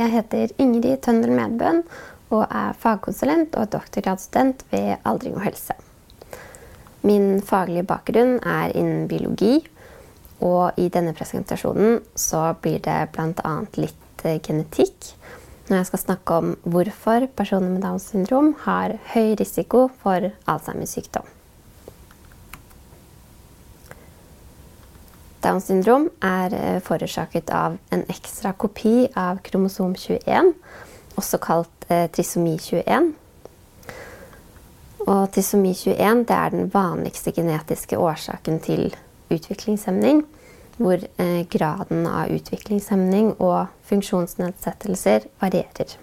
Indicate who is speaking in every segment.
Speaker 1: Jeg heter Ingrid Tøndel Medbøen og er fagkonsulent og doktorgradsstudent ved Aldring og helse. Min faglige bakgrunn er innen biologi, og i denne presentasjonen så blir det bl.a. litt eh, genetikk når jeg skal snakke om hvorfor personer med Downs syndrom har høy risiko for Alzheimers sykdom. Downs syndrom er eh, forårsaket av en ekstra kopi av kromosom 21, også kalt eh, trisomi 21. Og trisomi 21 er den vanligste genetiske årsaken til utviklingshemning, hvor eh, graden av utviklingshemning og funksjonsnedsettelser varierer.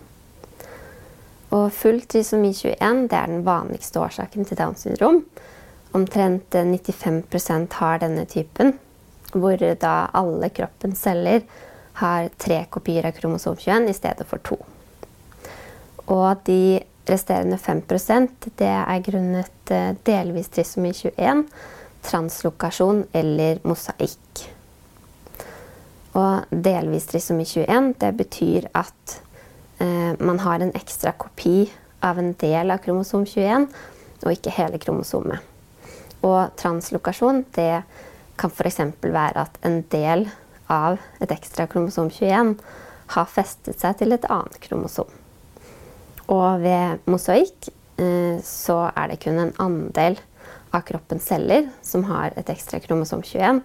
Speaker 1: Og full trisomi 21 er den vanligste årsaken til Downs syndrom. Omtrent 95 eh, har denne typen hvor da alle kroppens celler har tre kopier av kromosom 21 i stedet for to. Og de resterende 5% det er grunnet eh, delvis trisomi 21, translokasjon eller mosaikk. Og delvis trisomi 21 det betyr at eh, man har en ekstra kopi av en del av kromosom 21, og ikke hele kromosomet. Og translokasjon det kan f.eks. være at en del av et ekstra kromosom 21 har festet seg til et annet kromosom. Og ved mosaikk eh, så er det kun en andel av kroppens celler som har et ekstra kromosom 21.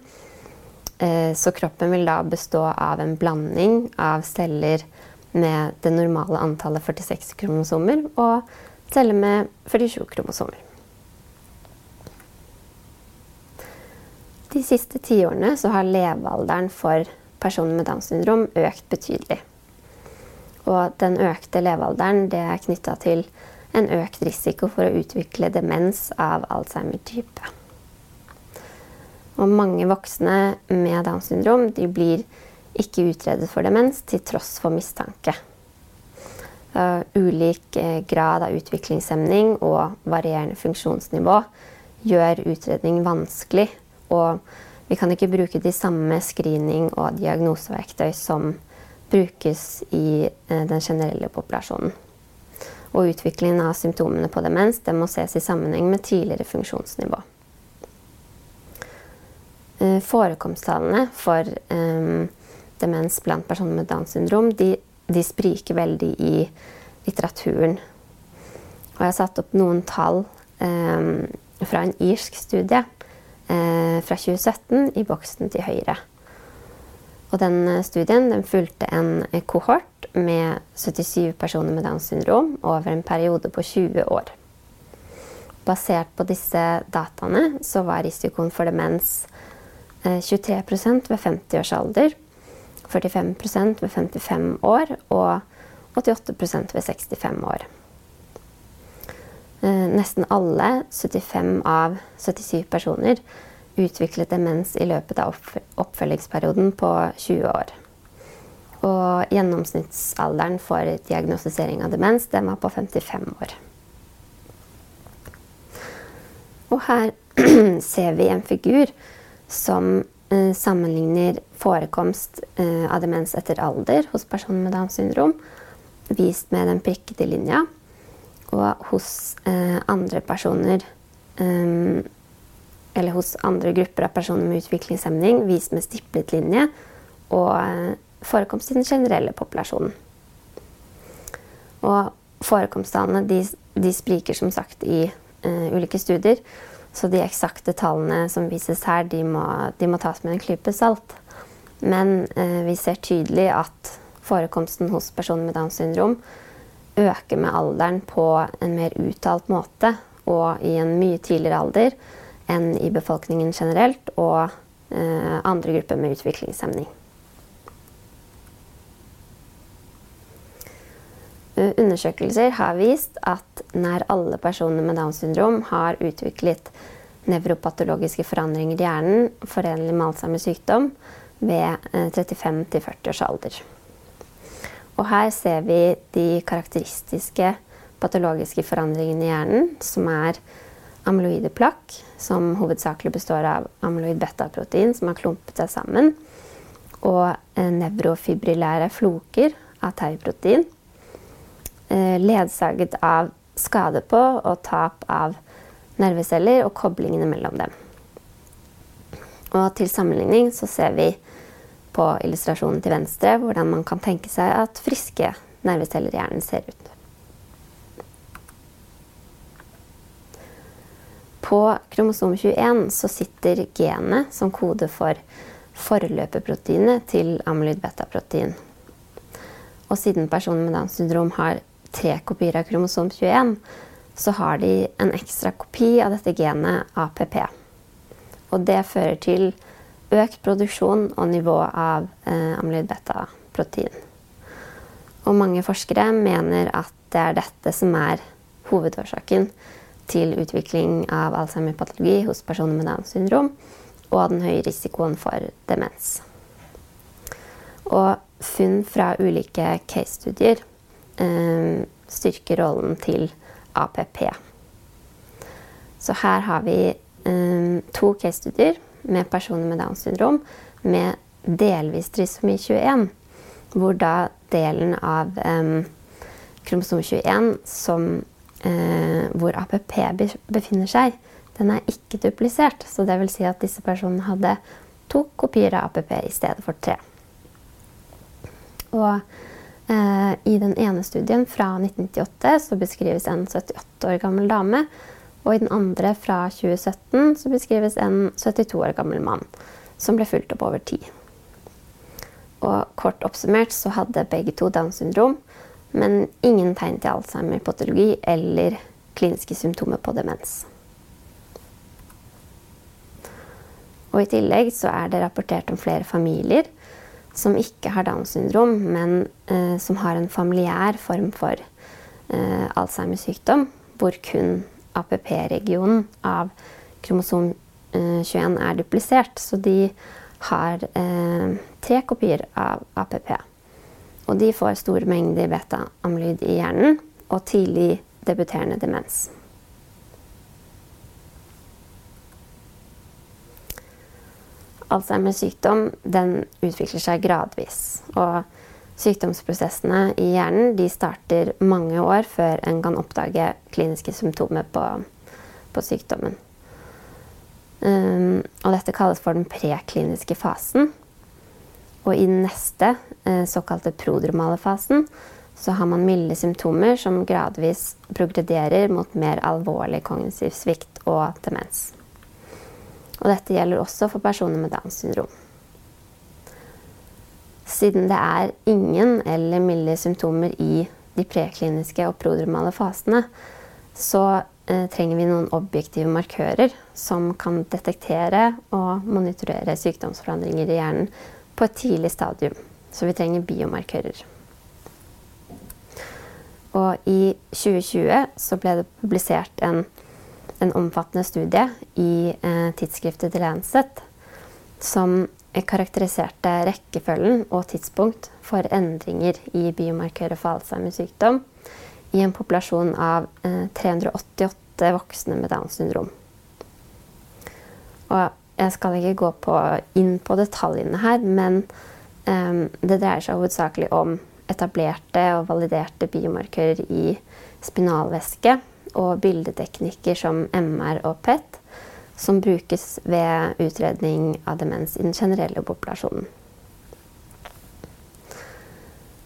Speaker 1: Eh, så kroppen vil da bestå av en blanding av celler med det normale antallet 46 kromosomer og celler med 47 kromosomer. De siste tiårene har levealderen for personer med Downs syndrom økt betydelig. Og den økte levealderen er knytta til en økt risiko for å utvikle demens av Alzheimer-type. Og mange voksne med Downs syndrom blir ikke utredet for demens til tross for mistanke. Uh, ulik eh, grad av utviklingshemning og varierende funksjonsnivå gjør utredning vanskelig og vi kan ikke bruke de samme screening- og diagnoseverktøy som brukes i eh, den generelle populasjonen. Og utviklingen av symptomene på demens må ses i sammenheng med tidligere funksjonsnivå. Eh, forekomsttallene for um, demens blant personer med Downs syndrom de, de, spriker veldig i litteraturen. Og jeg har satt opp noen tall um, fra en irsk studie fra 2017 i boksen til høyre. Og den eh, studien den fulgte en kohort med 77 personer med Downs syndrom over en periode på 20 år. Basert på disse dataene så var risikoen for demens 23 eh, ved 50 års alder, 45% ved 55 år og 88% ved 65 år. Eh, nesten alle, 75 av 77 personer, utviklet demens i løpet av oppfølgingsperioden på 20 år. Og gjennomsnittsalderen for diagnostisering av demens den var på 55 år. Og her ser vi en figur som eh, sammenligner forekomst eh, av demens etter alder hos personer med Downs syndrom, vist med den prikkede linja og hos eh, andre personer um, Eller hos andre grupper av personer med utviklingshemning vist med stiplet linje og eh, forekomst i den generelle populasjonen. Og forekomsttallene de, de, spriker som sagt i eh, ulike studier. Så de eksakte tallene som vises her, de må, de må tas med en klype salt. Men uh, vi ser tydelig at forekomsten hos personer med Downs syndrom øker med alderen på en mer uttalt måte og i en mye tidligere alder enn i befolkningen generelt og eh, andre grupper med utviklingshemning. Undersøkelser har vist at nær alle personer med Downs syndrom har utviklet nevropatologiske forandringer i hjernen forenlig med Alzheimers sykdom ved 35-40 eh, års alder. Og her ser vi de karakteristiske patologiske forandringene i hjernen, som er amyloide plakk, som hovedsakelig består av amyloid beta-protein som har klumpet seg sammen, og nevrofibrillære floker av tauprotein, eh, ledsaget av skade på og tap av nerveceller og koblingene mellom dem. Og til sammenligning så ser vi på illustrasjonen til venstre hvordan man kan tenke seg at friske nerveceller i hjernen ser ut. På kromosom 21 så sitter genet som kode for forløperproteinet til amyloid beta-protein. Og siden personer med Downs syndrom har tre kopier av kromosom 21, så har de en ekstra kopi av dette genet APP. Og det fører til økt produksjon og nivå av eh, amyloid beta-protein. Og mange forskere mener at det er dette som er hovedårsaken til utvikling av Alzheimer-patologi hos personer med Downs syndrom, og den høye risikoen for demens. Og funn fra ulike case-studier eh, styrker rollen til APP. Så her har vi eh, to case-studier med personer med Downs syndrom med delvis trisomi 21, hvor da delen av eh, kromosom 21 som, eh, hvor APP befinner seg, den er ikke duplisert. Så det vil si at disse personene hadde to kopier av APP i stedet for tre. Og eh, i den ene studien fra 1998 så beskrives en 78 år gammel dame. Og i den andre fra 2017 så beskrives en 72 år gammel mann som ble fulgt opp over tid. Og kort oppsummert så hadde begge to Downs syndrom, men ingen tegn til Alzheimer-patologi eller kliniske symptomer på demens. Og I tillegg så er det rapportert om flere familier som ikke har Downs syndrom, men eh, som har en familiær form for eh, Alzheimers sykdom, hvor kun APP-regionen av kromosom eh, 21 er duplisert. Så de har eh, tre kopier av APP. Og de får store mengder beta-amylyd i hjernen og tidlig debuterende demens. Alzheimers sykdom den utvikler seg gradvis. Og sykdomsprosessene i hjernen starter mange år før en kan oppdage kliniske symptomer på, på sykdommen. Um, dette kalles for den prekliniske fasen. Og i den neste, uh, såkalte prodromale fasen, så har man milde symptomer som gradvis progrederer mot mer alvorlig kognitiv svikt og demens. Og dette gjelder også for personer med Downs syndrom. Siden det er ingen eller milde symptomer i de prekliniske og prodromale fasene, så eh, trenger vi noen objektive markører som kan detektere og monitorere sykdomsforandringer i hjernen på et tidlig stadium. Så vi trenger biomarkører. Og i 2020 så ble det publisert en en omfattende studie i eh, tidsskriftet The Lancet som karakteriserte rekkefølgen og tidspunkt for endringer i biomarkører for Alzheimers sykdom i en populasjon av eh, 388 voksne med Downs syndrom. Og jeg skal ikke gå på, inn på detaljene her, men um, det dreier seg hovedsakelig om etablerte og validerte biomarkører i spinalvæske og bildeteknikker som MR og PET, som brukes ved utredning av demens i den generelle populasjonen.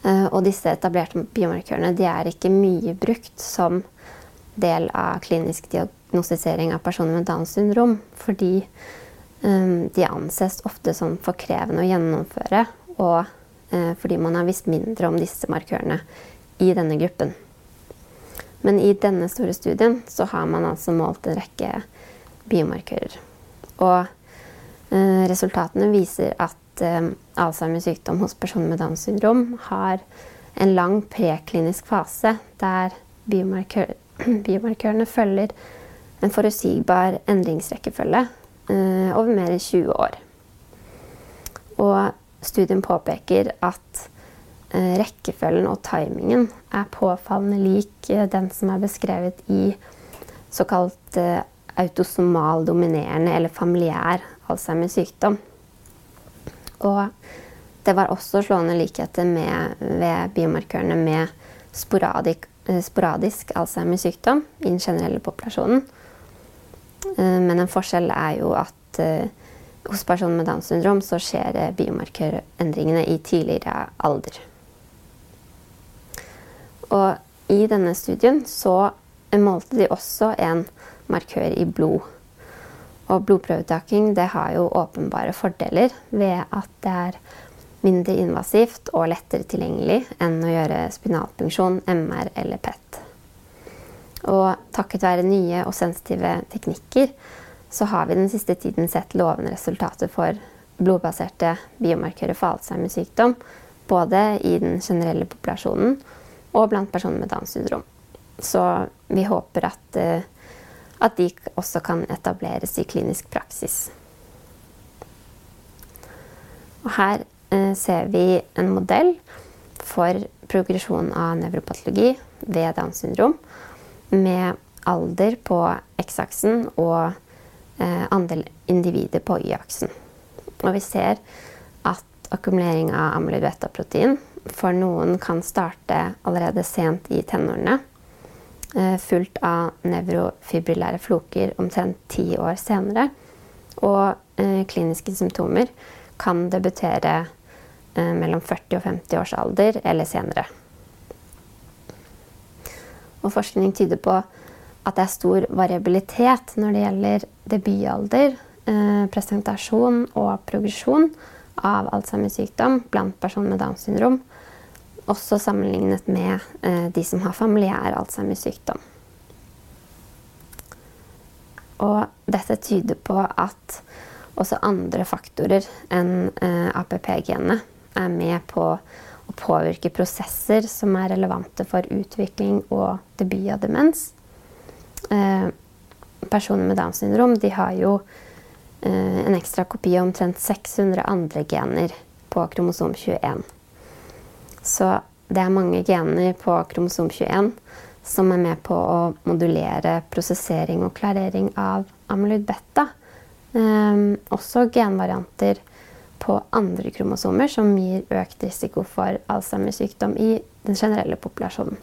Speaker 1: Eh, og disse etablerte biomarkørene er ikke mye brukt som del av klinisk diagnostisering av personer med Downs syndrom, fordi um, de anses ofte som for krevende å gjennomføre, og uh, fordi man har visst mindre om disse markørene i denne gruppen. Men i denne store studien så har man altså målt en rekke biomarkører. Og eh, resultatene viser at eh, Alzheimers sykdom hos personer med Downs syndrom har en lang preklinisk fase der biomarkør, biomarkørene følger en forutsigbar endringsrekkefølge eh, over mer enn 20 år. Og studien påpeker at Eh, rekkefølgen og timingen er påfallende lik eh, den som er beskrevet i såkalt eh, autosomal dominerende eller familiær Alzheimers sykdom. Og Det var også slående likheter ved biomarkørene med sporadisk, eh, sporadisk Alzheimers sykdom i den generelle populasjonen. Eh, men en forskjell er jo at eh, hos personer med Downs syndrom så skjer biomarkørendringene i tidligere alder. Og i denne studien så målte de også en markør i blod. Og blodprøvetaking det har jo åpenbare fordeler ved at det er mindre invasivt og lettere tilgjengelig enn å gjøre spinalpunksjon, MR eller PET. Og takket være nye og sensitive teknikker så har vi den siste tiden sett lovende resultater for blodbaserte biomarkører for Alzheimers sykdom, både i den generelle populasjonen og blant personer med Downs syndrom. Så vi håper at, eh, at de også kan etableres i klinisk praksis. Og her Eh, ser vi en modell for progresjon av nevropatologi ved Downs syndrom med alder på X-aksen og eh, andel individer på Y-aksen. Og vi ser at akkumulering av amyloid beta-protein for noen kan starte allerede sent i tenårene, fulgt av nevrofibrillære floker omtrent ti år senere. Og kliniske symptomer kan debutere Eh, mellom 40 og 50 års alder eller senere. Og forskning tyder på at det er stor variabilitet når det gjelder debutalder, eh, presentasjon og progresjon av Alzheimers sykdom blant personer med Downs syndrom. Også sammenlignet med eh, de som har familiær Alzheimers sykdom. Og dette tyder på at også andre faktorer enn APP-genene er med på å påvirke prosesser som er relevante for utvikling og debut av demens. Eh, personer med Downs syndrom har jo eh, en ekstra kopi av omtrent 600 andre gener på kromosom 21. Så det er mange gener på kromosom 21 som er med på å modulere prosessering og klarering av amyloid beta. Um, også genvarianter på andre kromosomer som gir økt risiko for Alzheimers sykdom i den generelle populasjonen.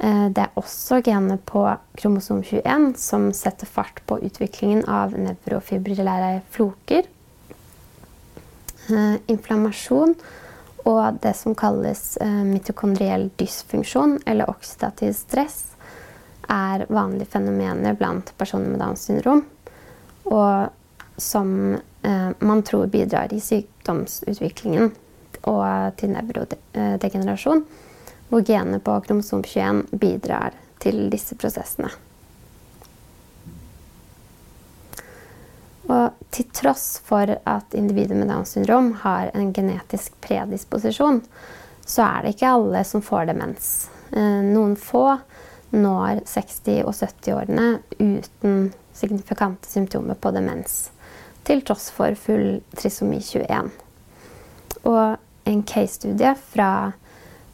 Speaker 1: Eh, det er også gener på kromosom 21 som setter fart på utviklingen av nevrofibrillære floker. Eh, inflammasjon og det som kalles eh, mitokondriell dysfunksjon eller oksidativ stress er vanlige fenomener blant personer med Downs syndrom. Og som eh, man tror bidrar i sykdomsutviklingen og til nevrodegenerasjon, hvor genet på kromosom 21 bidrar til disse prosessene. Og til tross for at individer med Downs syndrom har en genetisk predisposisjon, så er det ikke alle som får demens. Eh, noen få når 60- og 70-årene uten signifikante symptomer på demens til tross for full trisomi 21. Og en case-studie fra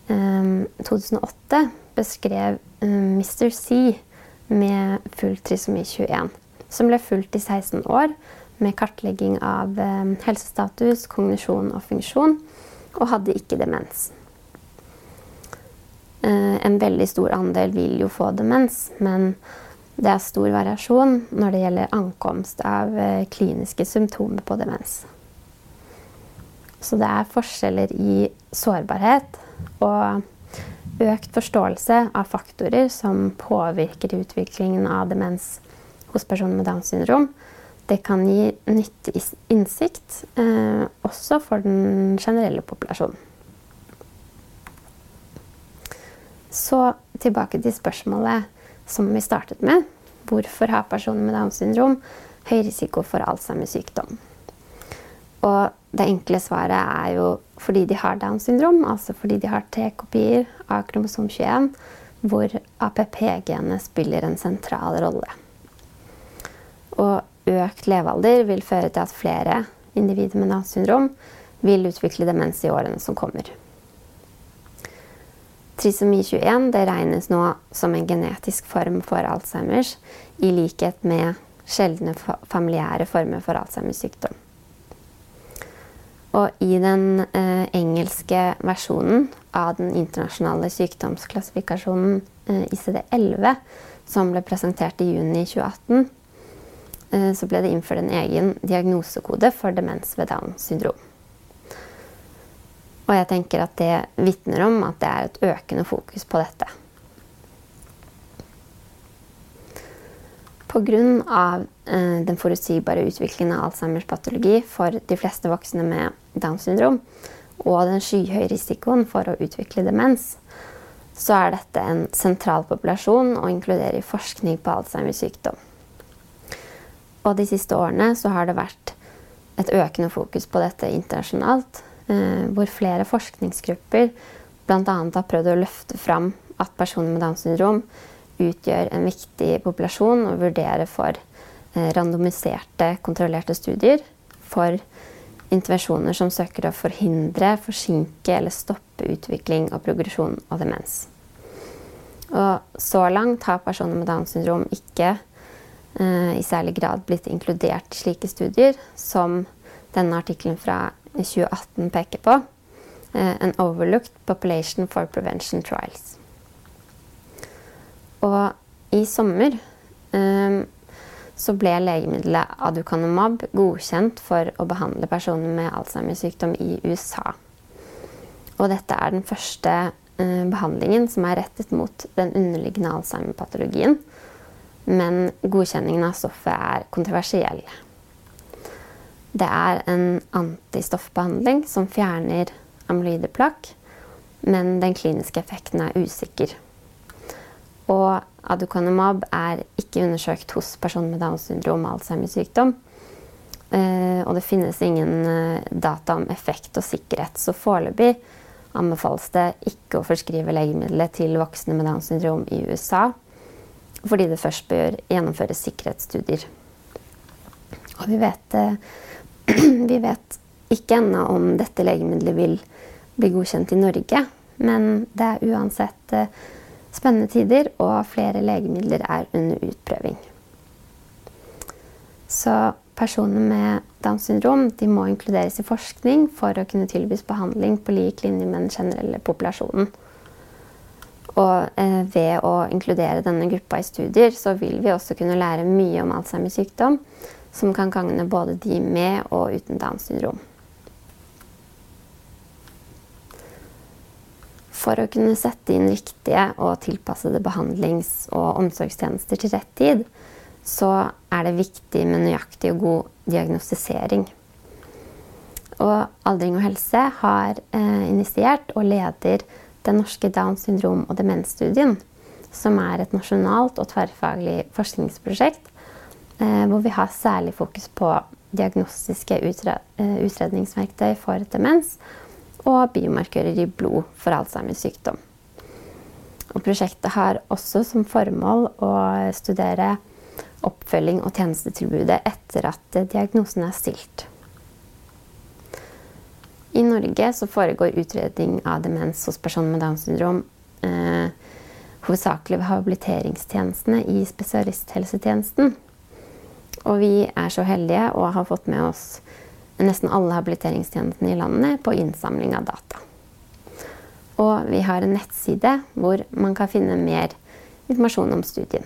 Speaker 1: um, ehm, 2008 beskrev um, ehm, Mr. C med full trisomi 21, som ble fulgt i 16 år med kartlegging av um, helsestatus, kognisjon og funksjon, og hadde ikke demens. Uh, en veldig stor andel vil jo få demens, men det er stor variasjon når det gjelder ankomst av eh, kliniske symptomer på demens. Så det er forskjeller i sårbarhet og økt forståelse av faktorer som påvirker utviklingen av demens hos personer med Downs syndrom. Det kan gi nyttig innsikt, eh, også for den generelle populasjonen. Så tilbake til spørsmålet som vi startet med. Hvorfor har personer med Downs syndrom høy risiko for Alzheimers sykdom? Og det enkle svaret er jo fordi de har Downs syndrom, altså fordi de har tre kopier av kromosom 21, hvor APP-genet spiller en sentral rolle. Og økt levealder vil føre til at flere individer med Downs syndrom vil utvikle demens i årene som kommer. Trisomi 21 det regnes nå som en genetisk form for Alzheimers, i likhet med sjeldne familiære former for Alzheimers sykdom. Og i den eh, engelske versjonen av den internasjonale sykdomsklassifikasjonen eh, ICD-11, som ble presentert i juni 2018, eh, så ble det innført en egen diagnosekode for demens ved Downs syndrom. Og jeg tenker at det vitner om at det er et økende fokus på dette. Pga. Eh, den forutsigbare utviklingen av Alzheimers patologi for de fleste voksne med Downs syndrom, og den skyhøye risikoen for å utvikle demens, så er dette en sentral populasjon å inkludere i forskning på Alzheimers sykdom. Og de siste årene så har det vært et økende fokus på dette internasjonalt, eh, hvor flere forskningsgrupper bl.a. har prøvd å løfte fram at personer med Downs syndrom utgjør en viktig populasjon å vurdere for eh, randomiserte, kontrollerte studier for intervensjoner som søker å forhindre, forsinke eller stoppe utvikling og progresjon av demens. Og så langt har personer med Downs syndrom ikke i særlig grad blitt inkludert i slike studier, som denne artikkelen fra 2018 peker på. Eh, An overlooked population for prevention trials. Og i sommer um, så ble legemiddelet aducanumab godkjent for å behandle personer med Alzheimers sykdom i USA. Og dette er den første behandlingen som er rettet mot den underliggende Alzheimer-patologien. Men godkjenningen av stoffet er kontroversiell. Det er en antistoffbehandling som fjerner amyloideplakk, men den kliniske effekten er usikker. Og aducanumab er ikke undersøkt hos personer med Downs syndrom og Alzheimers sykdom. Eh, og det finnes ingen eh, data om effekt og sikkerhet. Så foreløpig anbefales det ikke å forskrive legemiddelet til voksne med Downs syndrom i USA. Fordi det først bør gjennomføres sikkerhetsstudier. Og vi vet, eh, vi vet ikke ennå om dette legemiddelet vil bli godkjent i Norge. Men det er uansett spennende tider, og flere legemidler er under utprøving. Så personer med Downs syndrom må inkluderes i forskning for å kunne tilbys behandling på lik linje med den generelle populasjonen. Og eh, ved å inkludere denne gruppa i studier, så vil vi også kunne lære mye om Alzheimers sykdom, som kan gagne både de med og uten Downs syndrom. For å kunne sette inn riktige og tilpassede behandlings- og omsorgstjenester til rett tid, så er det viktig med nøyaktig og god diagnostisering. Og Aldring og helse har eh, initiert og leder den norske Downs syndrom- og demensstudien, som er et nasjonalt og tverrfaglig forskningsprosjekt eh, hvor vi har særlig fokus på diagnostiske eh, utredningsverktøy for demens og biomarkører i blod for Alzheimers sykdom. Og prosjektet har også som formål å studere oppfølging og tjenestetilbudet etter at diagnosen er stilt. I Norge foregår utredning av demens hos personer med Downs syndrom eh, hovedsakelig ved habiliteringstjenestene i spesialisthelsetjenesten. Og vi er så heldige og har fått med oss nesten alle habiliteringstjenestene i landet på innsamling av data. Og vi har en nettside hvor man kan finne mer informasjon om studien.